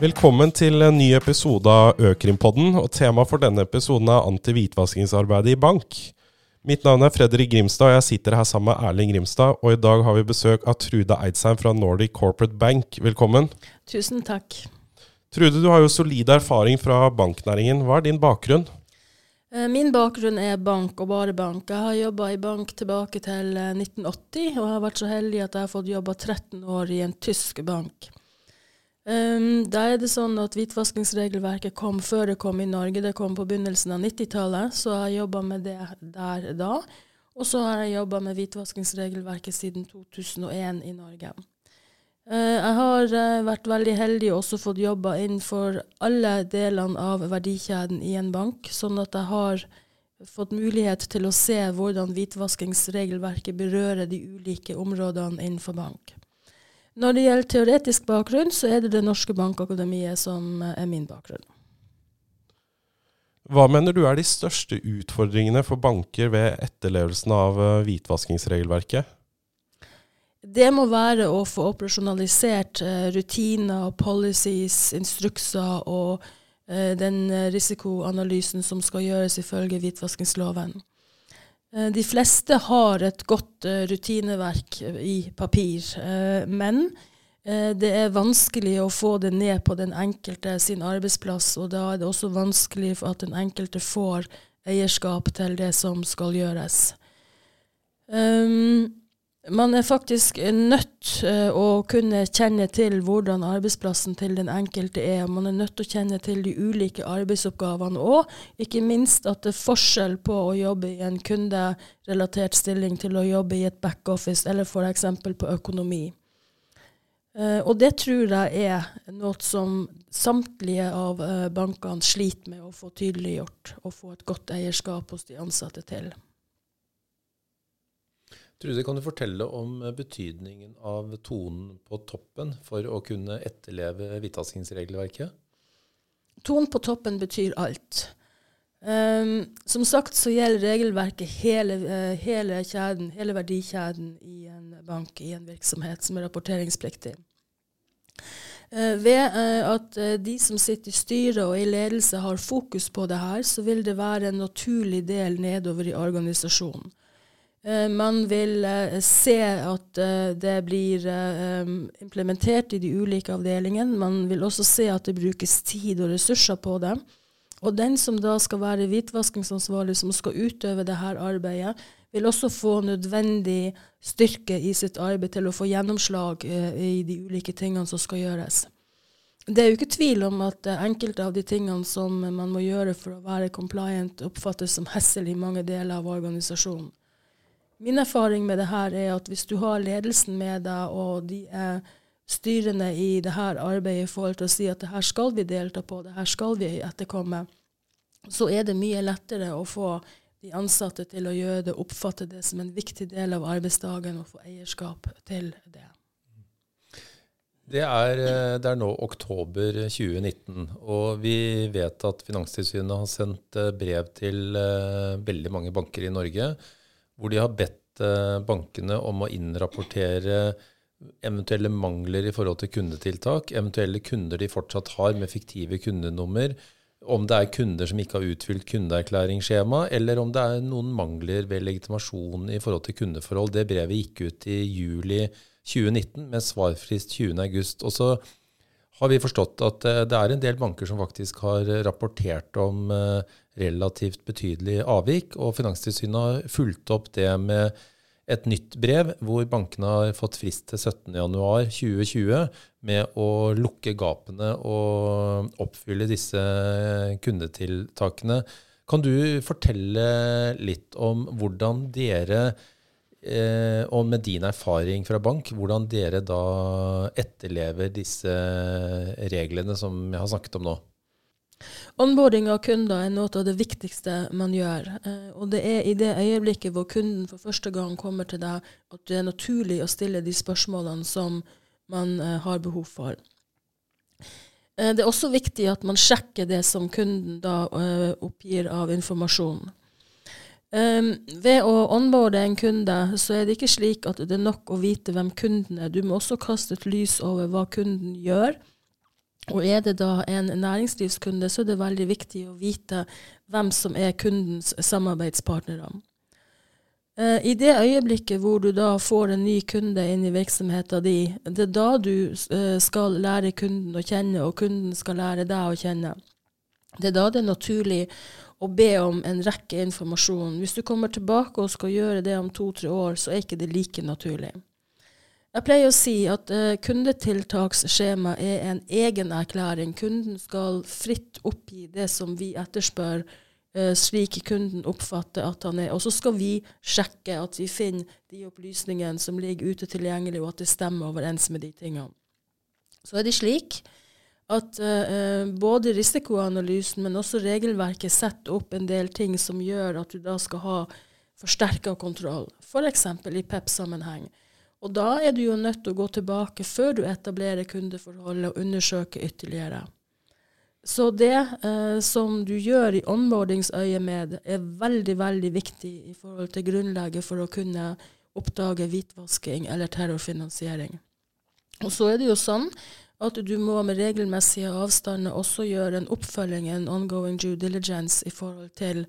Velkommen til en ny episode av Økrimpodden. og Temaet for denne episoden er anti-hvitvaskingsarbeidet i bank. Mitt navn er Fredrik Grimstad, og jeg sitter her sammen med Erling Grimstad. Og i dag har vi besøk av Trude Eidsheim fra Nordic Corporate Bank. Velkommen. Tusen takk. Trude, du har jo solid erfaring fra banknæringen. Hva er din bakgrunn? Eh, min bakgrunn er bank, og bare bank. Jeg har jobba i bank tilbake til 1980, eh, og jeg har vært så heldig at jeg har fått jobba 13 år i en tysk bank. Um, da er det sånn at Hvitvaskingsregelverket kom før det kom i Norge. Det kom på begynnelsen av 90-tallet, så jeg har jobba med det der da. Og så har jeg jobba med hvitvaskingsregelverket siden 2001 i Norge. Uh, jeg har uh, vært veldig heldig og også fått jobba innenfor alle delene av verdikjeden i en bank, sånn at jeg har fått mulighet til å se hvordan hvitvaskingsregelverket berører de ulike områdene innenfor bank. Når det gjelder teoretisk bakgrunn, så er det Det norske bankakademiet som er min bakgrunn. Hva mener du er de største utfordringene for banker ved etterlevelsen av eh, hvitvaskingsregelverket? Det må være å få operasjonalisert uh, rutiner, policies, instrukser og den risikoanalysen som skal gjøres ifølge hvitvaskingsloven. Eh, de fleste har et godt uh, rutineverk eh, i papir, men det er vanskelig å få det ned på den enkelte sin arbeidsplass, og da er det også vanskelig for at den enkelte får eierskap til det som skal gjøres. Um, man er faktisk nødt uh, å kunne kjenne til hvordan arbeidsplassen til den enkelte er. Man er nødt til å kjenne til de ulike arbeidsoppgavene og ikke minst at det er forskjell på å jobbe i en kunderelatert stilling til å jobbe i et backoffice eller f.eks. på økonomi. Uh, og det tror jeg er noe som samtlige av uh, bankene sliter med å få tydeliggjort og få et godt eierskap hos de ansatte til. Trude, kan du fortelle om betydningen av tonen på toppen for å kunne etterleve hvitvaskingsregelverket? Tonen på toppen betyr alt. Um, som sagt så gjelder regelverket hele, uh, hele, kjeden, hele verdikjeden i en bank, i en virksomhet som er rapporteringspliktig. Uh, ved uh, at de som sitter i styret og i ledelse har fokus på det her, så vil det være en naturlig del nedover i organisasjonen. Eh, man vil uh, se at uh, det blir implementert i de ulike avdelingene. Man vil også se at det brukes tid og ressurser på det. Og den som da skal være hvitvaskingsansvarlig, som skal utøve dette arbeidet, vil også få nødvendig styrke i sitt arbeid til å få gjennomslag i de ulike tingene som skal gjøres. Det er jo ikke tvil om at enkelte av de tingene som man må gjøre for å være compliant, oppfattes som hessel i mange deler av organisasjonen. Min erfaring med det her er at hvis du har ledelsen med deg, og de er styrende i det her arbeidet i forhold til å si at det her skal vi delta på, det her skal vi etterkomme, så er det mye lettere å få de ansatte til å gjøre det, oppfatte det som en viktig del av arbeidsdagen og få eierskap til det. Det er, eh, det er, nå oktober 2019, og vi vet at Finanstilsynet har sendt eh, brev til uh, veldig mange banker i Norge hvor de har bedt eh, bankene om å innrapportere eventuelle mangler i forhold til kundetiltak, eventuelle kunder de fortsatt har med fiktive kundenummer, om det er kunder som ikke har utfylt kundeerklæringsskjema, eller om det er noen mangler ved legitimasjon i forhold til kundeforhold. Det brevet gikk ut i juli 2019 med svarfrist 20.8. Og så har vi forstått at eh, det er en del banker som faktisk har rapportert om eh, relativt betydelig avvik. Og Finanstilsynet har fulgt opp det med et nytt brev hvor bankene har fått frist til 17.1.2020 med å lukke gapene og oppfylle disse kundetiltakene. Kan du fortelle litt om hvordan dere, eh, og med din erfaring fra bank, hvordan dere da etterlever disse reglene som jeg har snakket om nå? Onboarding av kunder er noe av det viktigste man gjør. Eh, og det er i det øyeblikket hvor kunden for første gang kommer til deg, at det er naturlig å stille de spørsmålene som man eh, har behov for. Eh, det er også viktig at man sjekker det som kunden da eh, oppgir av informasjon. Um, ved å onboarde en kunde, så er det ikke slik at det er nok å vite hvem kunden er. Du må også kaste et lys over hva kunden gjør Og er det da en næringslivskunde, så er det veldig viktig å vite hvem som er kundens samarbeidspartnere. Eh, I det øyeblikket hvor du da får en ny kunde inn i virksomheten din, det er da du eh, skal lære kunden å kjenne, og kunden skal lære deg å kjenne. Det er da det er naturlig å be om en rekke informasjon. Hvis du kommer tilbake og skal gjøre det om to-tre år, så er ikke det like naturlig. Jeg pleier å si at uh, kundetiltaksskjema er en egen erklæring. Kunden skal fritt oppgi det som vi etterspør, uh, slik kunden oppfatter at han er. Og så skal vi sjekke at vi finner de opplysningene som ligger ute tilgjengelig, og at det stemmer overens med de tingene. Så er det slik at uh, både risikoanalysen, men også regelverket setter opp en del ting som gjør at du da skal ha forsterka kontroll, f.eks. i PEP-sammenheng. Og da er du jo nødt til å gå tilbake før du etablerer kundeforholdet og undersøke ytterligere. Så det uh, som du gjør i onboardingsøyemed, er veldig, veldig viktig i forhold til grunnlaget for å kunne oppdage hvitvasking eller terrorfinansiering. Og så er det jo sånn at du må med regelmessige avstander også gjøre en oppfølging, en ongoing due diligence, i forhold til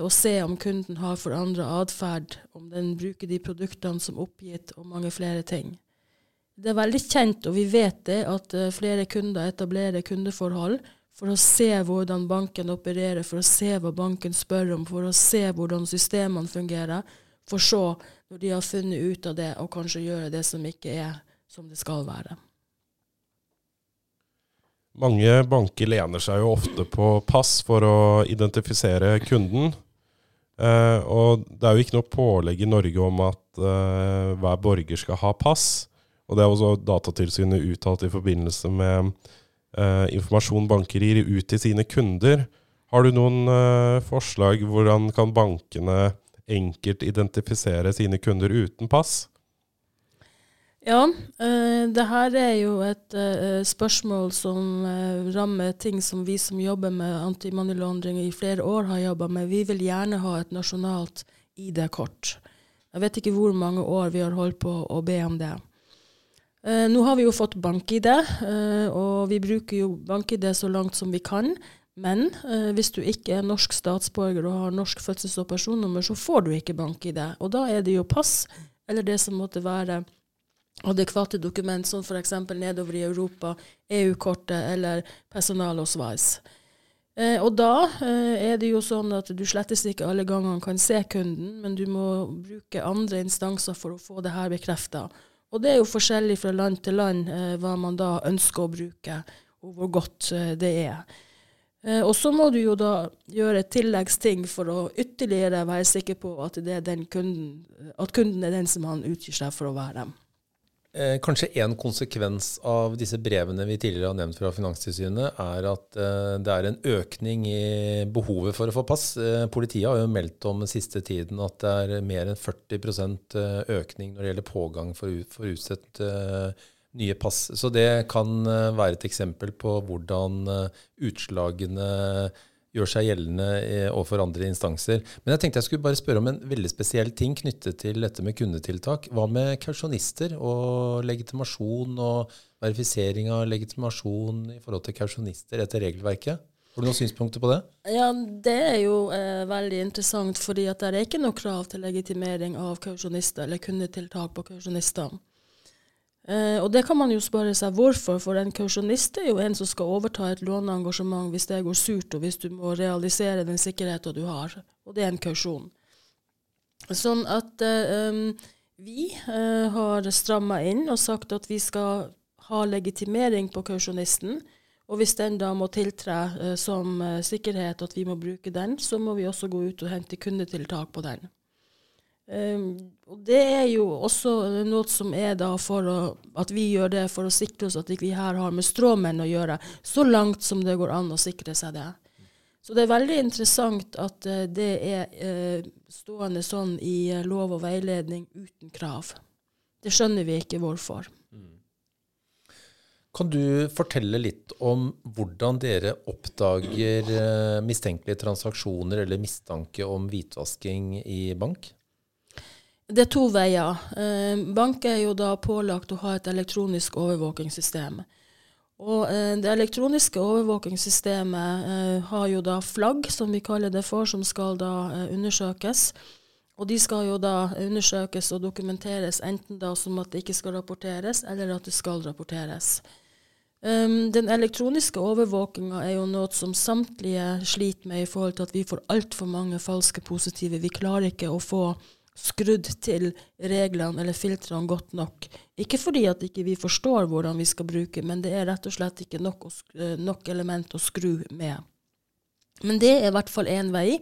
å se om kunden har forandra atferd, om den bruker de produktene som oppgitt, og mange flere ting. Det er veldig kjent, og vi vet det, at uh, flere kunder etablerer kundeforhold for å se hvordan banken opererer, for å se hva banken spør om, for å se hvordan systemene fungerer, for så, når de har funnet ut av det, og kanskje gjøre det som ikke er som det skal være. Mange banker lener seg jo ofte på pass for å identifisere kunden. Eh, og det er jo ikke noe pålegg i Norge om at eh, hver borger skal ha pass. Og det er også Datatilsynet uttalt i forbindelse med eh, informasjon banker gir ut til sine kunder. Har du noen forslag hvordan kan bankene enkelt identifisere sine kunder uten pass? Ja, uh, det her er jo et uh, spørsmål som uh, rammer ting som vi som jobber med anti-money laundering i flere år har jobba med. Vi vil gjerne ha et nasjonalt ID-kort. Jeg vet ikke hvor mange år vi har holdt på å be om det. nå har vi jo fått bank-ID, og vi bruker jo bank-ID så langt som vi kan. Men hvis du ikke er norsk statsborger og har norsk fødsels- og personnummer, så får du ikke bank-ID. Og da er det jo pass, eller det som måtte være adekvate dokument, som f.eks. nedover i Europa, EU-kortet eller personalosveis. Eh, og da eh, er det jo sånn at du slettes ikke alle gangene kan se kunden, men du må bruke andre instanser for å få det her bekrefta. Og det er jo forskjellig fra land til land eh, hva man da ønsker å bruke, og hvor godt eh, det er. Eh, og så må du jo da gjøre tilleggsting for å ytterligere være sikker på at, kunden, at kunden er den som han utgir seg for å være. Eh, kanskje en konsekvens av disse brevene vi tidligere har nevnt fra Finanstilsynet, er at eh, det er en økning i behovet for å få pass. Eh, politiet har jo meldt om den siste tiden at det er mer enn 40 eh, økning når det gjelder pågang for, for utstedt eh, nye pass. Så det kan eh, være et eksempel på hvordan utslagene gjør seg gjeldende overfor andre instanser. Men jeg tenkte jeg skulle bare spørre om en veldig spesiell ting knyttet til dette med kundetiltak. Hva med kausjonister og legitimasjon og verifisering av legitimasjon i forhold til kausjonister etter regelverket? Har du noen synspunkter på det? Ja, Det er jo eh, veldig interessant, fordi at det er ikke noe krav til legitimering av kausjonister eller kundetiltak på kausjonister. Eh, og det kan man jo spørre seg hvorfor, for en kausjonist er jo en som skal overta et låneengasjement hvis det går surt, og hvis du må realisere den sikkerheten du har. Og det er en kausjon. Sånn at eh, vi eh, har stramma inn og sagt at vi skal ha legitimering på kausjonisten. Og hvis den da må tiltre eh, som eh, sikkerhet, at vi må bruke den, så må vi også gå ut og hente kundetiltak på den. Um, og det er jo også noe som er da for å, at vi gjør det for å sikre oss at vi her har med stråmenn å gjøre, så langt som det går an å sikre seg det. Så det er veldig interessant at uh, det er uh, stående sånn i uh, lov og veiledning uten krav. Det skjønner vi ikke hvorfor. Mm. Kan du fortelle litt om hvordan dere oppdager mistenkelige transaksjoner eller mistanke om hvitvasking i bank? Det er to veier. Bank er jo da pålagt å ha et elektronisk overvåkingssystem. Og eh, det elektroniske overvåkingssystemet eh, har jo da flagg, som vi kaller det for, som skal da eh, undersøkes. Og de skal jo da undersøkes og dokumenteres enten da som at det ikke skal rapporteres, eller at det skal rapporteres. Um, den elektroniske overvåkinga er jo noe som samtlige sliter med i forhold til at vi får altfor mange falske positive. Vi klarer ikke å få skrudd til reglene eller filtrene godt nok. Ikke fordi at ikke vi forstår hvordan vi skal bruke, men det er rett og slett ikke nok, eh, nok element å skru med. Men det er i hvert fall én vei,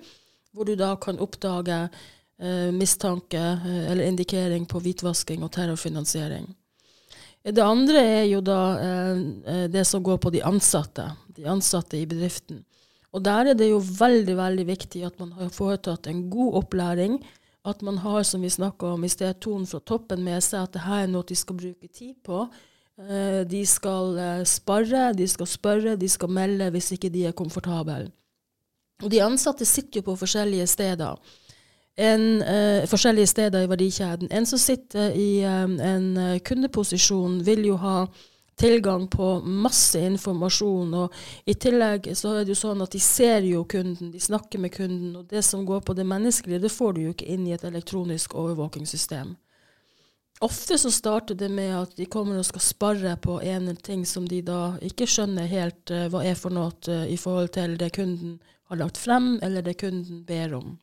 hvor du da kan oppdage eh, mistanke eh, eller indikering på hvitvasking og terrorfinansiering. Det andre er jo da eh, eh, det som går på de ansatte, de ansatte i bedriften. Og der er det jo veldig, veldig viktig at man har foretatt en god opplæring at man har, som vi snakka om i sted, tonen fra toppen med seg, at dette er noe de skal bruke tid på. Uh, de skal uh, spare, de skal spørre, de skal melde hvis ikke de er komfortable. Og de ansatte sitter jo på forskjellige steder. En, eh, forskjellige steder i verdikjeden. En som sitter i eh, en kundeposisjon, vil jo ha tilgang på masse informasjon. Og i tillegg så er det jo sånn at de ser jo kunden, de snakker med kunden. Og det som går på det menneskelige, det får du jo ikke inn i et elektronisk overvåkingssystem. Ofte så starter det med at de kommer og skal spare på en ting som de da ikke skjønner helt uh, hva er for noe uh, i forhold til det kunden har lagt frem, eller det kunden ber om.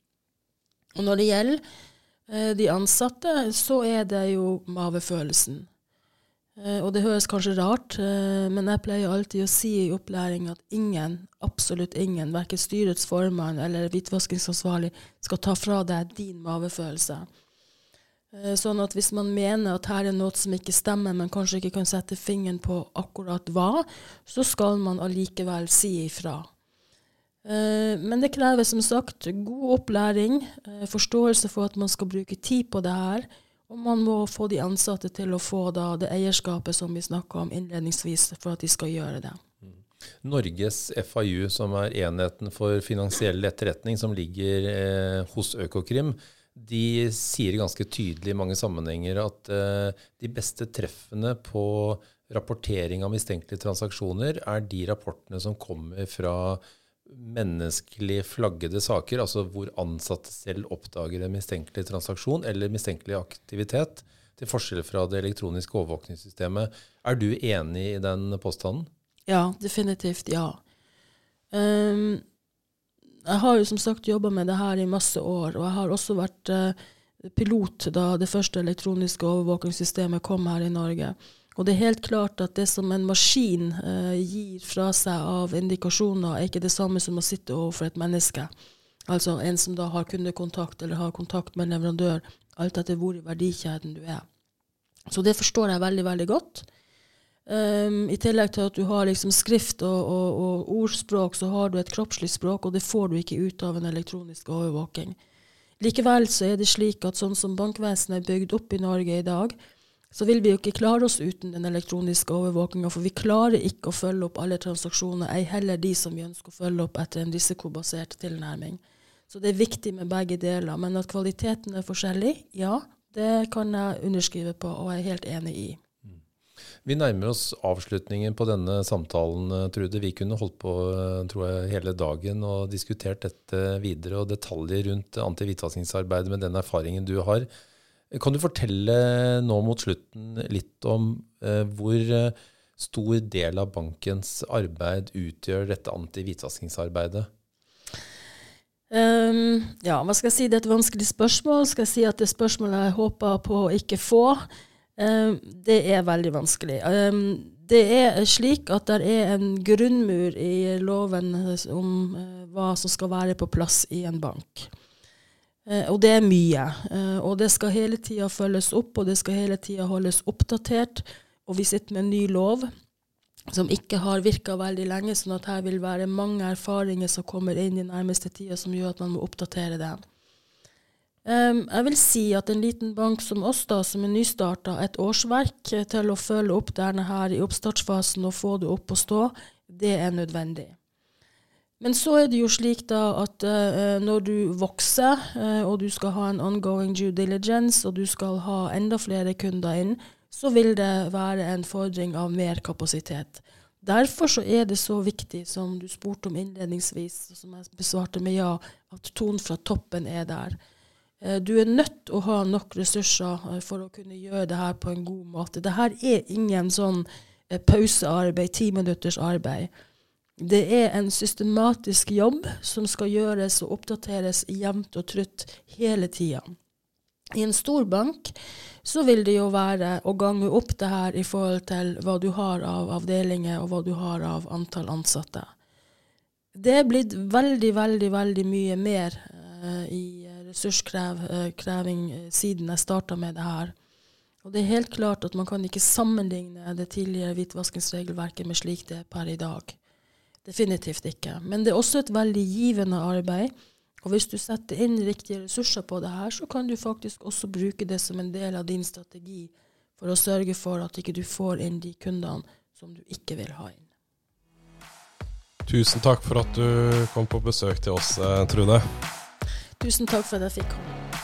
Og når det gjelder uh, de ansatte, så er det jo mavefølelsen. Uh, og det høres kanskje rart, uh, men jeg pleier alltid å si i opplæring at ingen, absolutt ingen, verken styrets formann eller hvitvaskingsansvarlig, skal ta fra deg din mavefølelse. Uh, sånn at hvis man mener at her er noe som ikke stemmer, men kanskje ikke kan sette fingeren på akkurat hva, så skal man allikevel si ifra. Men det krever som sagt god opplæring, forståelse for at man skal bruke tid på det her og man må få de ansatte til å få da, det eierskapet som vi snakka om innledningsvis, for at de skal gjøre det. Mm. Norges FAU, som er enheten for finansiell etterretning, som ligger eh, hos Økokrim, de sier ganske tydelig i mange sammenhenger at eh, de beste treffene på rapportering av mistenkelige transaksjoner er de rapportene som kommer fra menneskelig flaggede saker, altså hvor ansatte selv oppdager en mistenkelig transaksjon eller mistenkelig aktivitet, til forskjell fra det elektroniske overvåkningssystemet. Er du enig i den påstanden? Ja, definitivt ja. Um, jeg har jo som sagt jobba med det her i masse år, og jeg har også vært uh, pilot da det første elektroniske overvåkingssystemet kom her i Norge. Og det er helt klart at det som en maskin eh, gir fra seg av indikasjoner, er ikke det samme som å sitte overfor et menneske. Altså en som da har kundekontakt eller har kontakt med leverandør, alt etter hvor i verdikjeden du er. Så det forstår jeg veldig, veldig godt. Um, I tillegg til at du har liksom skrift og, og, og, ordspråk, så har du et kroppslig språk, og det får du ikke ut av en elektronisk overvåking. Likevel så er det slik at sånn som bankvesenet er bygd opp i Norge i dag, så vil vi jo ikke klare oss uten den elektroniske overvåkinga. For vi klarer ikke å følge opp alle transaksjoner, ei heller de som vi ønsker å følge opp etter en risikobasert tilnærming. Så det er viktig med begge deler. Men at kvaliteten er forskjellig, ja, det kan jeg underskrive på og er helt enig i. Vi nærmer oss avslutningen på denne samtalen, Trude. Vi kunne holdt på tror jeg, hele dagen og diskutert dette videre og detaljer rundt antihvitvaskingsarbeidet med den erfaringen du har. Kan du fortelle nå mot slutten litt om eh, hvor eh, stor del av bankens arbeid utgjør dette anti-hvitvaskingsarbeidet? Um, ja, hva skal jeg si? Det er et vanskelig spørsmål. Skal jeg si at det spørsmålet jeg håper på å ikke få, um, det er veldig vanskelig. Um, det er slik at det er en grunnmur i loven om uh, hva som skal være på plass i en bank. Eh, og det er mye. Eh, og det skal hele tida følges opp, og det skal hele tida holdes oppdatert. Og vi sitter med en ny lov som ikke har virka veldig lenge, sånn at her vil være mange erfaringer som kommer inn i nærmeste tida som gjør at man må oppdatere. Um, jeg vil si at en liten bank som oss, da, som er nystarta, et årsverk til å følge opp denne her i oppstartsfasen og få det opp å stå, det er nødvendig. Men så er det jo slik da at uh, når du vokser, uh, og du skal ha en ongoing due diligence, og du skal ha enda flere kunder inn, så vil det være en fordring av mer kapasitet. Derfor så er det så viktig, som du spurte om innledningsvis, og som jeg besvarte med ja, at tonen fra toppen er der. Eh, du er nødt til å ha nok ressurser for å kunne gjøre det her på en god måte. Dette er ingen sånn pausearbeid, ti minutters arbeid. Det er en systematisk jobb som skal gjøres og oppdateres jevnt og trutt hele tida. I en stor bank så vil det jo være å gange opp det her i forhold til hva du har av avdelinger og hva du har av antall ansatte. Det er blitt veldig, veldig, veldig mye mer uh, i ressurskreving uh, siden jeg starta med det her. Og det er helt klart at man kan ikke sammenligne det tidligere hvitvaskingsregelverket med slik det er per i dag. Definitivt ikke. Men det er også et veldig givende arbeid. Og hvis du setter inn riktige ressurser på det her, så kan du faktisk også bruke det som en del av din strategi for å sørge for at ikke du får inn de kundene som du ikke vil ha inn. Tusen takk for at du kom på besøk til oss, eh, Trude. Tusen takk for at jeg fikk komme.